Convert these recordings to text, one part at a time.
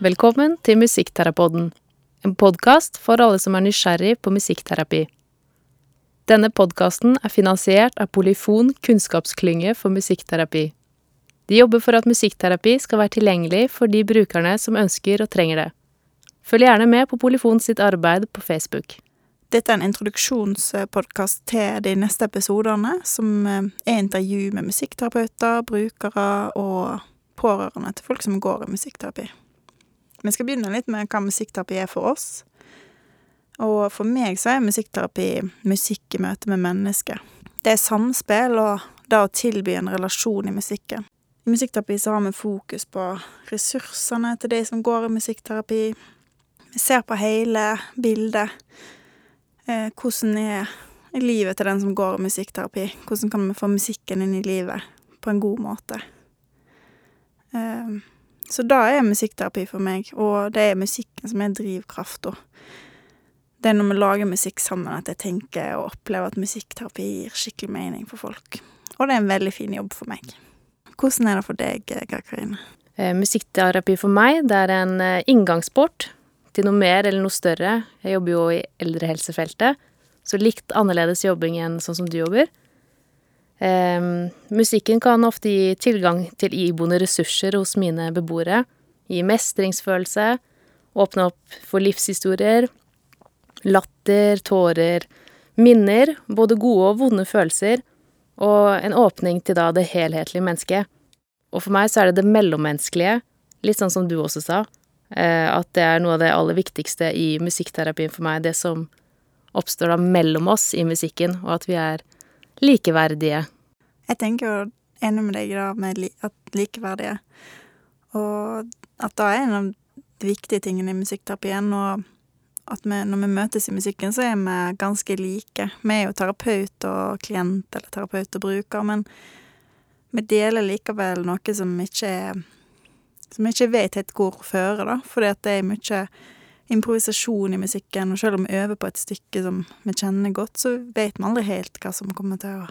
Velkommen til Musikkterapoden, en podkast for alle som er nysgjerrig på musikkterapi. Denne podkasten er finansiert av Polyfon kunnskapsklynge for musikkterapi. De jobber for at musikkterapi skal være tilgjengelig for de brukerne som ønsker og trenger det. Følg gjerne med på Polyfon sitt arbeid på Facebook. Dette er en introduksjonspodkast til de neste episodene, som eh, er intervju med musikkterapeuter, brukere og pårørende til folk som går i musikkterapi. Vi skal begynne litt med hva musikkterapi er for oss. Og for meg så er musikkterapi musikk i møte med mennesker. Det er samspill og det å tilby en relasjon i musikken. I musikkterapi så har vi fokus på ressursene til de som går i musikkterapi. Vi ser på hele bildet. Eh, hvordan er livet til den som går i musikkterapi? Hvordan kan vi få musikken inn i livet på en god måte? Eh, så da er musikkterapi for meg, og det er musikken som er drivkrafta. Det er når vi lager musikk sammen at jeg tenker og opplever at musikkterapi gir skikkelig mening for folk. Og det er en veldig fin jobb for meg. Hvordan er det for deg, Karine? Eh, musikkterapi for meg, det er en inngangssport inngangsport til noe mer eller noe større. Jeg jobber jo i eldrehelsefeltet, så litt annerledes jobbing enn sånn som du jobber. Eh, musikken kan ofte gi tilgang til iboende ressurser hos mine beboere. Gi mestringsfølelse, åpne opp for livshistorier, latter, tårer, minner, både gode og vonde følelser, og en åpning til da det helhetlige mennesket. Og for meg så er det det mellommenneskelige, litt sånn som du også sa, eh, at det er noe av det aller viktigste i musikkterapien for meg, det som oppstår da mellom oss i musikken, og at vi er likeverdige. Jeg tenker jo enig med deg da, med at likeverdige, og at det er en av de viktige tingene i musikkterapien, og at vi, når vi møtes i musikken, så er vi ganske like. Vi er jo terapeut og klient, eller terapeut og bruker, men vi deler likevel noe som ikke er Som vi ikke vet helt hvor fører, da, fordi at det er mye improvisasjon i musikken, og selv om vi øver på et stykke som vi kjenner godt, så vet vi aldri helt hva som kommer til å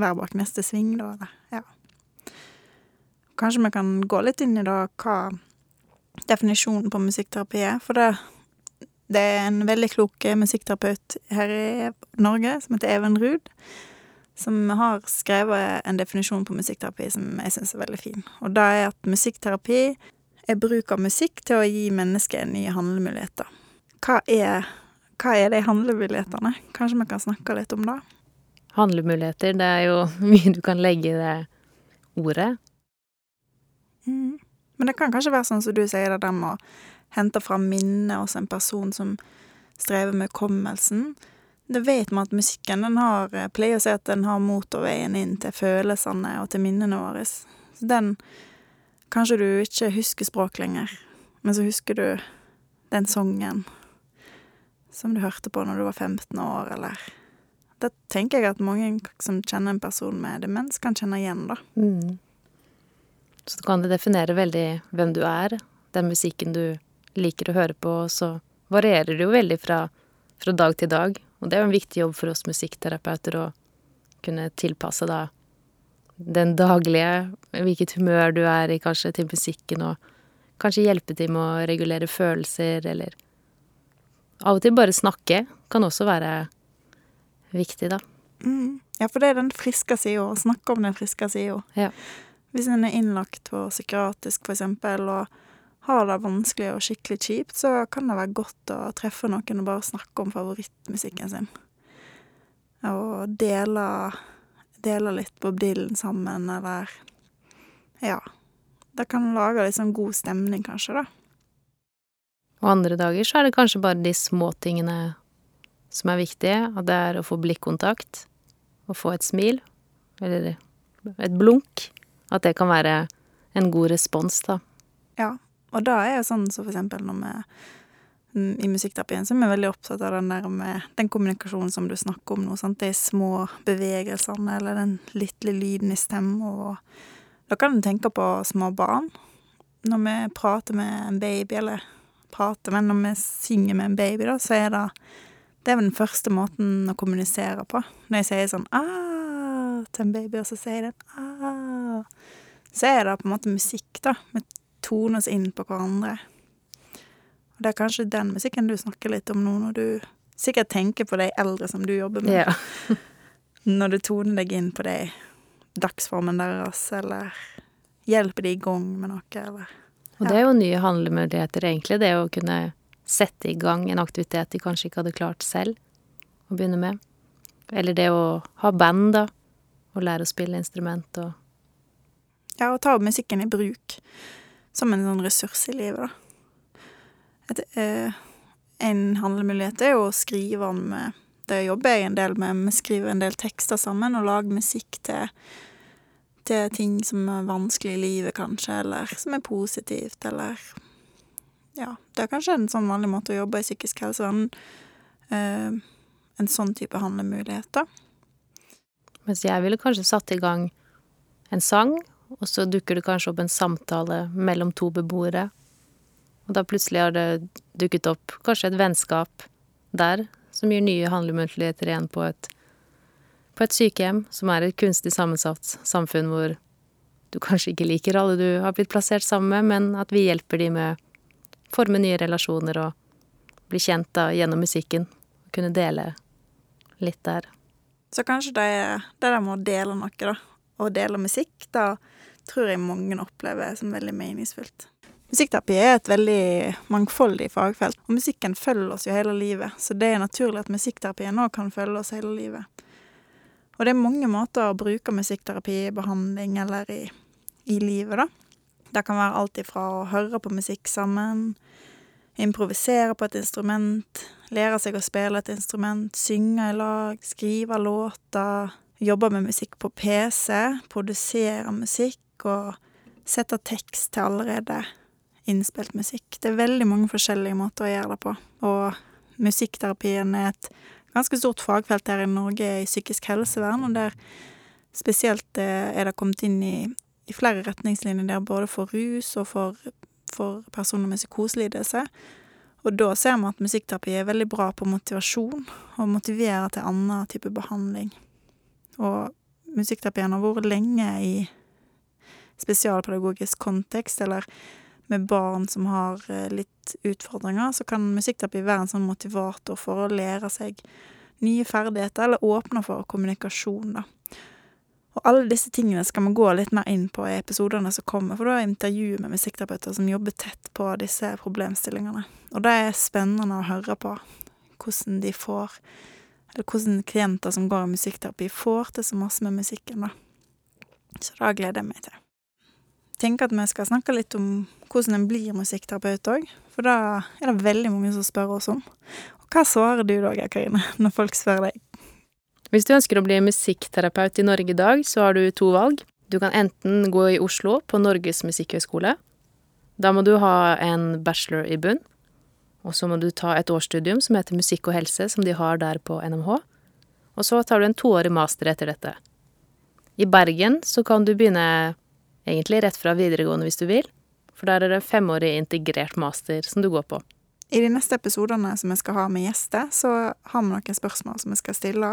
være bak neste sving, da, eller ja. Kanskje vi kan gå litt inn i da hva definisjonen på musikkterapi er, for det det er en veldig klok musikkterapeut her i Norge som heter Even Ruud, som har skrevet en definisjon på musikkterapi som jeg syns er veldig fin. Og det er at musikkterapi er bruk av musikk til å gi mennesket nye handlemuligheter. Hva er, hva er de handlemulighetene? Kanskje vi kan snakke litt om det? Handlemuligheter, det er jo mye du kan legge i det ordet. Mm. Men det kan kanskje være sånn som du sier, det der med å hente fram minnet hos en person som strever med hukommelsen. Det vet vi at musikken den har eh, pleier å si at den har motorveien inn til følelsene og til minnene våre. Så den Kanskje du ikke husker språk lenger, men så husker du den sangen som du hørte på når du var 15 år, eller Da tenker jeg at mange som kjenner en person med demens, kan kjenne igjen, da. Mm. Så kan det definere veldig hvem du er, den musikken du liker å høre på, så varierer det jo veldig fra, fra dag til dag. Og det er jo en viktig jobb for oss musikkterapeuter å kunne tilpasse da den daglige, hvilket humør du er i kanskje til musikken, og kanskje hjelpe til med å regulere følelser, eller av og til bare snakke kan også være viktig, da. Mm. Ja, for det er den friske sida, å snakke om den friske sida. Ja. Hvis en er innlagt på psykiatrisk, for eksempel, og har det vanskelig og skikkelig kjipt, så kan det være godt å treffe noen og bare snakke om favorittmusikken sin. Og dele, dele litt Bob Dylan sammen, eller Ja. Det kan lage litt sånn god stemning, kanskje, da. Og andre dager så er det kanskje bare de små tingene som er viktige. At det er å få blikkontakt, å få et smil, eller et blunk. At det kan være en god respons, da. Ja, og da er jo sånn som så for eksempel når vi i musikkterapien som er veldig opptatt av den der med den kommunikasjonen som du snakker om nå, sant, de små bevegelsene eller den lille lyden i stemmen, da kan du tenke på små barn. Når vi prater med en baby, eller prater, men når vi synger med en baby, da, så er det Det er vel den første måten å kommunisere på. Når jeg sier sånn ah til en baby, og så sier den ah, så er det på en måte musikk, da. Vi toner oss inn på hverandre. Det er kanskje den musikken du snakker litt om nå, når du sikkert tenker på de eldre som du jobber med. Ja. Når du toner deg inn på de dagsformen deres, eller hjelper de i gang med noe, eller Og det er jo nye handlemuligheter, egentlig. Det å kunne sette i gang en aktivitet de kanskje ikke hadde klart selv å begynne med. Eller det å ha band, da. Og lære å spille instrument og Ja, og ta musikken i bruk som en sånn ressurs i livet, da. Et, eh, en handlemulighet er jo å skrive om eh, Det jobber jeg en del med. Vi skriver en del tekster sammen og lager musikk til, til ting som er vanskelig i livet, kanskje, eller som er positivt, eller Ja, det er kanskje en sånn vanlig måte å jobbe i psykisk helsevern. Eh, en sånn type handlemulighet, da. Mens jeg ville kanskje satt i gang en sang, og så dukker det kanskje opp en samtale mellom to beboere. Og da plutselig har det dukket opp kanskje et vennskap der, som gir nye handlemuligheter igjen på et, på et sykehjem, som er et kunstig sammensatt samfunn hvor du kanskje ikke liker alle du har blitt plassert sammen med, men at vi hjelper de med å forme nye relasjoner og bli kjent da gjennom musikken. Og kunne dele litt der. Så kanskje det, der med å dele noe, da, og dele musikk, da tror jeg mange opplever som veldig meningsfullt. Musikkterapi er et veldig mangfoldig fagfelt, og musikken følger oss jo hele livet, så det er naturlig at musikkterapien òg kan følge oss hele livet. Og det er mange måter å bruke musikkterapi i behandling eller i, i livet, da. Det kan være alt ifra å høre på musikk sammen, improvisere på et instrument, lære seg å spille et instrument, synge i lag, skrive låter, jobbe med musikk på PC, produsere musikk og sette tekst til allerede innspilt musikk. Det er veldig mange forskjellige måter å gjøre det på, og musikkterapien er et ganske stort fagfelt her i Norge i psykisk helsevern, og der spesielt er det kommet inn i, i flere retningslinjer der både for rus og for, for personer med psykoselidelse. Og da ser vi at musikkterapi er veldig bra på motivasjon, og motiverer til annen type behandling. Og musikkterapien har vært lenge i spesialpedagogisk kontekst, eller med barn som har litt utfordringer, så kan musikkterapi være en sånn motivator for å lære seg nye ferdigheter, eller åpne for kommunikasjon, da. Og alle disse tingene skal vi gå litt mer inn på i episodene som kommer, for da er intervju med musikkterapeuter som jobber tett på disse problemstillingene. Og det er spennende å høre på hvordan de får Eller hvordan klienter som går i musikkterapi, får til så masse med musikken, da. Så det gleder jeg meg til. Tenker at vi skal snakke litt om hvordan en blir musikkterapeut òg, for da er det veldig mange som spør oss om. Og hva svarer du da, Karine, når folk spør deg? Hvis du ønsker å bli musikkterapeut i Norge i dag, så har du to valg. Du kan enten gå i Oslo, på Norges musikkhøgskole. Da må du ha en bachelor i bunn. Og så må du ta et årsstudium som heter musikk og helse, som de har der på NMH. Og så tar du en toårig master etter dette. I Bergen så kan du begynne egentlig rett fra videregående hvis du vil, for der er det en femårig integrert master som du går på. I de neste episodene som vi skal ha med gjester, så har vi noen spørsmål som vi skal stille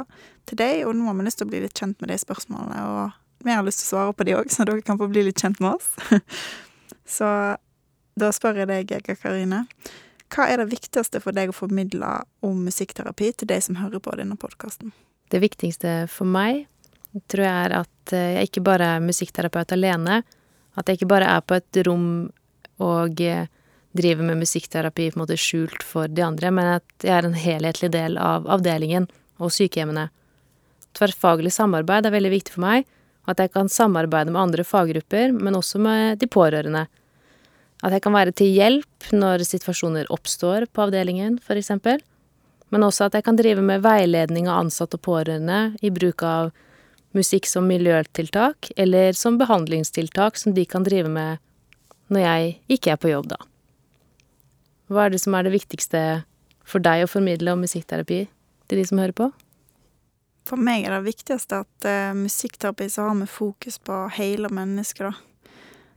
til deg, og nå har vi lyst til å bli litt kjent med de spørsmålene, og vi har lyst til å svare på de òg, så dere kan få bli litt kjent med oss. så da spør jeg deg, Ega Karine, hva er det viktigste for deg å formidle om musikkterapi til de som hører på denne podkasten? Det viktigste for meg tror jeg er at jeg ikke bare er musikkterapeut alene, at jeg ikke bare er på et rom og driver med musikkterapi på en måte skjult for de andre, men at jeg er en helhetlig del av avdelingen og sykehjemmene. Tverrfaglig samarbeid er veldig viktig for meg, at jeg kan samarbeide med andre faggrupper, men også med de pårørende. At jeg kan være til hjelp når situasjoner oppstår på avdelingen, eksempel, men også at jeg kan drive med veiledning av ansatte og pårørende i bruk av musikk som miljøtiltak, eller som behandlingstiltak som de kan drive med når jeg ikke er på jobb, da. Hva er det som er det viktigste for deg å formidle om musikkterapi til de som hører på? For meg er det viktigste at uh, musikkterapi så har vi fokus på hele mennesket, da.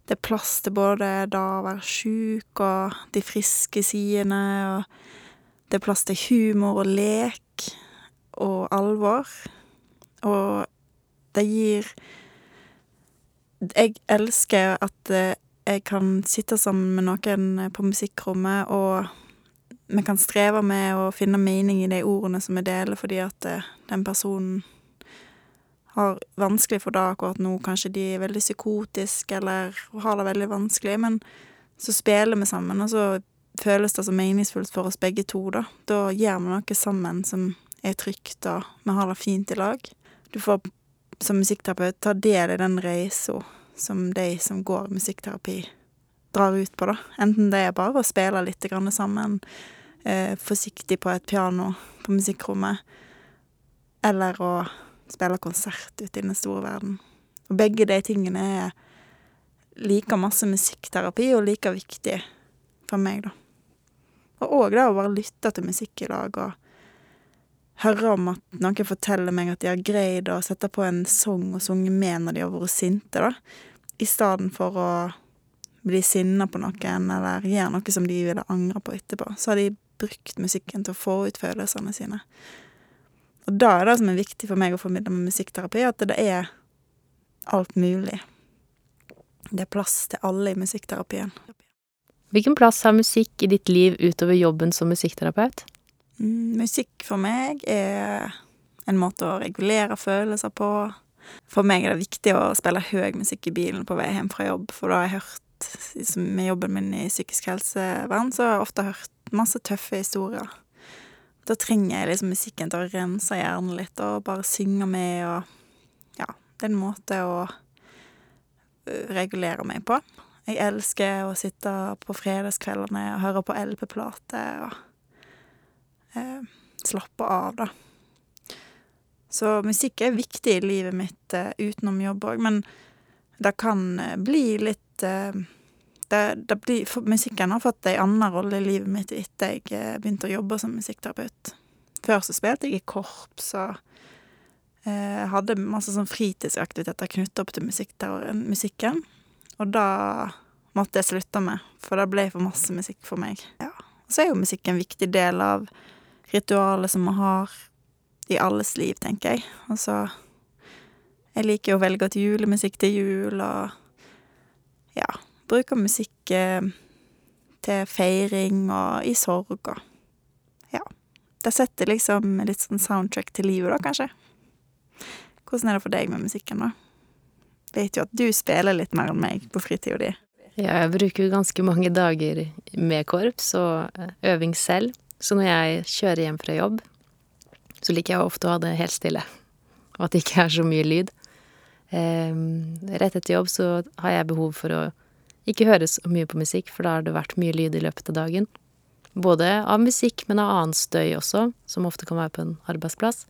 Det er plass til både det å være sjuk og de friske sidene, og det er plass til humor og lek og alvor. Og det gir Jeg elsker at jeg kan sitte sammen med noen på musikkrommet, og vi kan streve med å finne mening i de ordene som vi deler, fordi at eh, den personen har vanskelig for det akkurat nå. Kanskje de er veldig psykotiske eller har det veldig vanskelig, men så spiller vi sammen, og så føles det så meningsfullt for oss begge to, da. Da gjør vi noe sammen som er trygt, og vi har det fint i lag. Du får som musikkterapeut ta del i den reisa som de som går musikkterapi, drar ut på, da. Enten det er bare å spille litt sammen, eh, forsiktig på et piano på musikkrommet, eller å spille konsert ute i den store verden. Og begge de tingene er like masse musikkterapi og like viktig for meg, da. Og òg det å bare lytte til musikk i lag og høre om at noen forteller meg at de har greid å sette på en sang og sunge med når de har vært sinte, da, i stedet for å bli sinna på noen eller gjøre noe som de ville angre på etterpå. Så har de brukt musikken til å få ut følelsene sine. Og da er det som er viktig for meg å formidle med musikkterapi, at det er alt mulig. Det er plass til alle i musikkterapien. Hvilken plass har musikk i ditt liv utover jobben som musikkterapeut? Mm, musikk for meg er en måte å regulere følelser på. For meg er det viktig å spille høy musikk i bilen på vei hjem fra jobb, for da har jeg hørt Med jobben min i psykisk helsevern, så har jeg ofte hørt masse tøffe historier. Da trenger jeg liksom musikken til å rense hjernen litt og bare synge med og Ja, det er en måte å regulere meg på. Jeg elsker å sitte på fredagskveldene og høre på LP-plater og slappe av, da. Så musikk er viktig i livet mitt eh, utenom jobb òg, men det kan bli litt eh, det, det blir, Musikken har fått ei anna rolle i livet mitt etter jeg begynte å jobbe som musikkterapeut. Før så spilte jeg i korps og eh, hadde masse sånn fritidsaktiviteter knyttet opp til musikken. Og da måtte jeg slutte med, for det ble for masse musikk for meg. Ja. Så er jo musikk en viktig del av ritualet som vi har i alles liv, tenker jeg. Altså Jeg liker å velge ut julemusikk til jul, og ja, bruker musikk eh, til feiring og i sorg og Ja. Det setter liksom litt sånn soundtrack til livet, da, kanskje. Hvordan er det for deg med musikken, da? Vet jo at du spiller litt mer enn meg på fritida di. Ja, jeg bruker ganske mange dager med korps og eh, øving selv. Så når jeg kjører hjem fra jobb, så liker jeg ofte å ha det helt stille. Og at det ikke er så mye lyd. Eh, rett etter jobb så har jeg behov for å ikke høre så mye på musikk, for da har det vært mye lyd i løpet av dagen. Både av musikk, men av annen støy også, som ofte kan være på en arbeidsplass.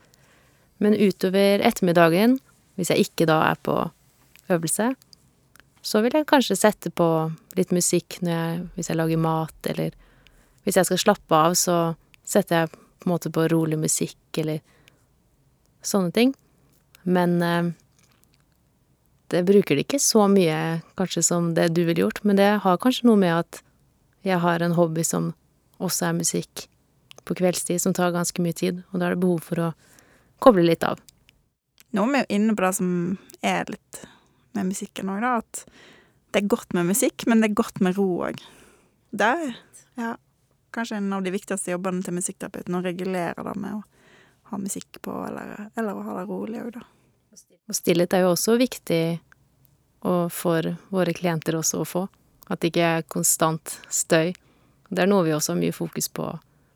Men utover ettermiddagen, hvis jeg ikke da er på øvelse, så vil jeg kanskje sette på litt musikk jeg, hvis jeg lager mat, eller hvis jeg skal slappe av, så setter jeg på en måte på rolig musikk, eller sånne ting. Men eh, det bruker det ikke så mye kanskje som det du ville gjort, men det har kanskje noe med at jeg har en hobby som også er musikk på kveldstid, som tar ganske mye tid, og da er det behov for å koble litt av. Vi jo inne på det som er litt med musikken òg, da, at det er godt med musikk, men det er godt med ro òg. Det er ja, kanskje en av de viktigste jobbene til musikkterapeuten, å regulere det med å ha musikk på, eller, eller å ha det rolig òg, da. Og stillhet er jo også viktig for våre klienter også å få. At det ikke er konstant støy. Det er noe vi også har mye fokus på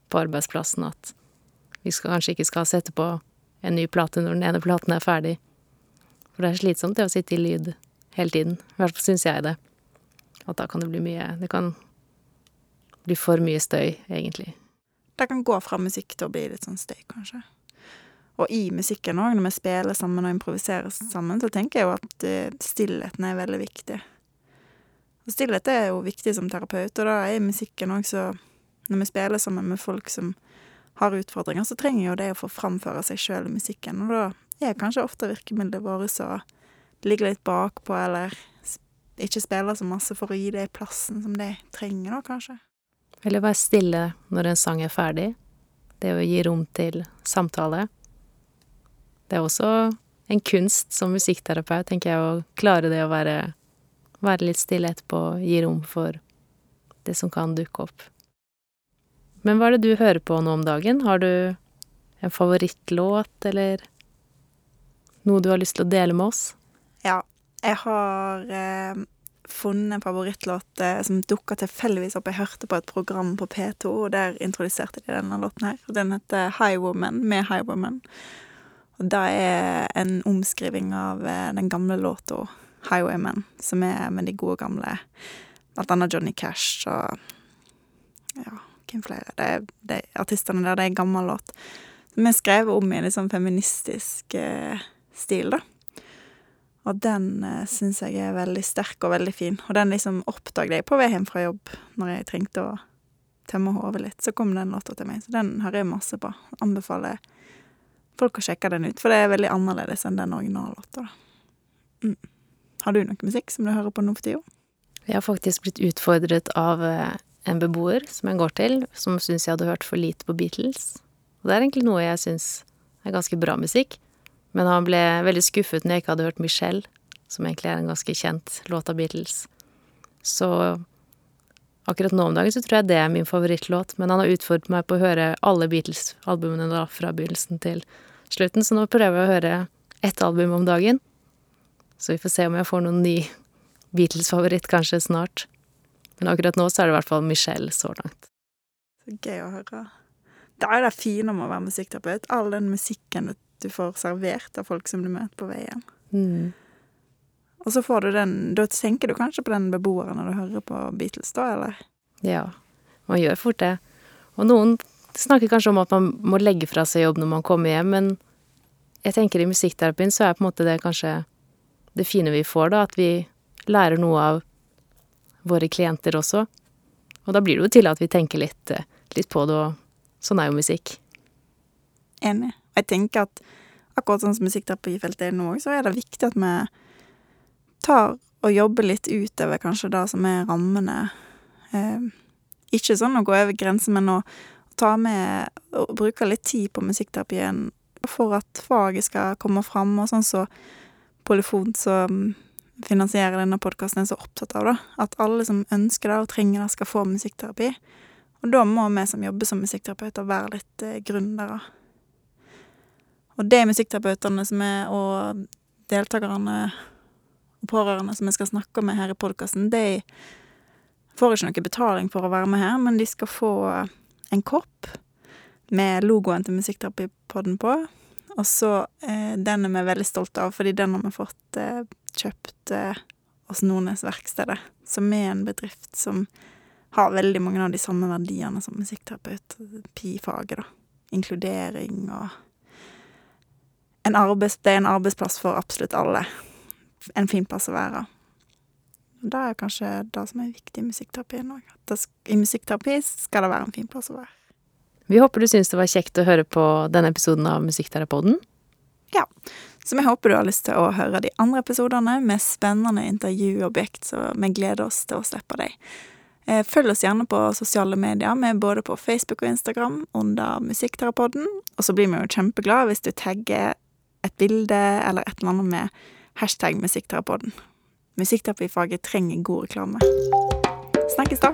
på arbeidsplassen, at vi skal, kanskje ikke skal sette på en ny plate når den ene platen er ferdig. For det er slitsomt det å sitte i lyd hele tiden. I hvert fall syns jeg det. At da kan det bli mye Det kan bli for mye støy, egentlig. Det kan gå fra musikk til å bli litt sånn støy, kanskje. Og i musikken òg, når vi spiller sammen og improviserer sammen, så tenker jeg jo at uh, stillheten er veldig viktig. Og stillhet er jo viktig som terapeut, og da er musikken òg så Når vi spiller sammen med folk som har utfordringer, så trenger jo det å få framføre seg sjøl i musikken, og da er kanskje ofte virkemidlet vårt å ligge litt bakpå, eller ikke spille så masse for å gi det plassen som de trenger, da, kanskje. Eller være stille når en sang er ferdig. Det å gi rom til samtale. Det er også en kunst som musikkterapeut, tenker jeg, å klare det å være være litt stille etterpå, gi rom for det som kan dukke opp. Men hva er det du hører på nå om dagen? Har du en favorittlåt, eller noe du har lyst til å dele med oss? Ja, jeg har eh, funnet en favorittlåt eh, som dukka tilfeldigvis opp. Jeg hørte på et program på P2, og der introduserte de denne låten her. Den heter High Woman med High Woman. Og det er en omskriving av eh, den gamle låta Highwaymen, som er med de gode gamle Blant annet Johnny Cash og Ja, hvem flere? Det er, de artistene der, det er en gammel låt. Er skrevet om i en litt sånn feministisk eh, stil, da. Og den eh, syns jeg er veldig sterk og veldig fin. Og den liksom oppdaget jeg på vei hjem fra jobb, når jeg trengte å tømme hodet litt. Så kom den låta til meg, så den hører jeg masse på. Anbefaler folk å sjekke den ut, for det er veldig annerledes enn den originallåta, da. Mm. Har du noe musikk som du hører på nå for tida? Jeg har faktisk blitt utfordret av eh, en beboer som jeg går til, som syns jeg hadde hørt for lite på Beatles. Og det er egentlig noe jeg syns er ganske bra musikk. Men han ble veldig skuffet når jeg ikke hadde hørt Michelle, som egentlig er en ganske kjent låt av Beatles. Så akkurat nå om dagen så tror jeg det er min favorittlåt, men han har utfordret meg på å høre alle Beatles-albumene da, fra begynnelsen til slutten, så nå prøver jeg å høre ett album om dagen. Så vi får se om jeg får noen ny Beatles-favoritt kanskje snart. Men akkurat nå så er det i hvert fall Michelle så langt. Så gøy å høre. Det er jo det fine med å være musikkterapeut. All den musikken du får servert av folk som du møter på veien. Mm. Og så får du den Da tenker du kanskje på den beboeren når du hører på Beatles, da, eller? Ja, man gjør fort det. Og noen snakker kanskje om at man må legge fra seg jobb når man kommer hjem, men jeg tenker i musikkterapien så er på en måte det kanskje det fine vi får, da, at vi lærer noe av våre klienter også. Og da blir det jo til at vi tenker litt, litt på det, og sånn er jo musikk. Enig. Jeg tenker at akkurat sånn som musikkterapifeltet er nå så er det viktig at vi tar og jobber litt utover kanskje det som er rammene. Eh, ikke sånn å gå over grensen, men å ta med og bruke litt tid på musikkterapien for at faget skal komme fram, og sånn så Polyfon som finansierer denne podkasten, er så opptatt av, da. At alle som ønsker det og trenger det, skal få musikkterapi. Og da må vi som jobber som musikkterapeuter, være litt eh, gründere. Og de musikkterapeutene som er, og deltakerne og pårørende som vi skal snakke med her i podkasten, de får ikke noe betaling for å være med her, men de skal få en kopp med logoen til Musikkterapipodden på. Og så eh, Den er vi veldig stolte av, fordi den har vi fått eh, kjøpt eh, hos Nordnes Verkstedet, som er en bedrift som har veldig mange av de samme verdiene som musikkterapeut, pi-faget, da. Inkludering og arbeids, Det er en arbeidsplass for absolutt alle. En fin plass å være. Det er kanskje det som er viktig i musikkterapien òg. I musikkterapi skal det være en fin plass å være. Vi håper du syns det var kjekt å høre på denne episoden av Musikkterapoden. Ja, så vi håper du har lyst til å høre de andre episodene med spennende intervjuobjekt, så vi gleder oss til å slippe dem. Eh, følg oss gjerne på sosiale medier, vi er både på Facebook og Instagram under Musikkterapoden. Og så blir vi jo kjempeglade hvis du tagger et bilde eller et eller annet med hashtag musikkterapeuten. Musikkterapifaget trenger god reklame. Snakkes da!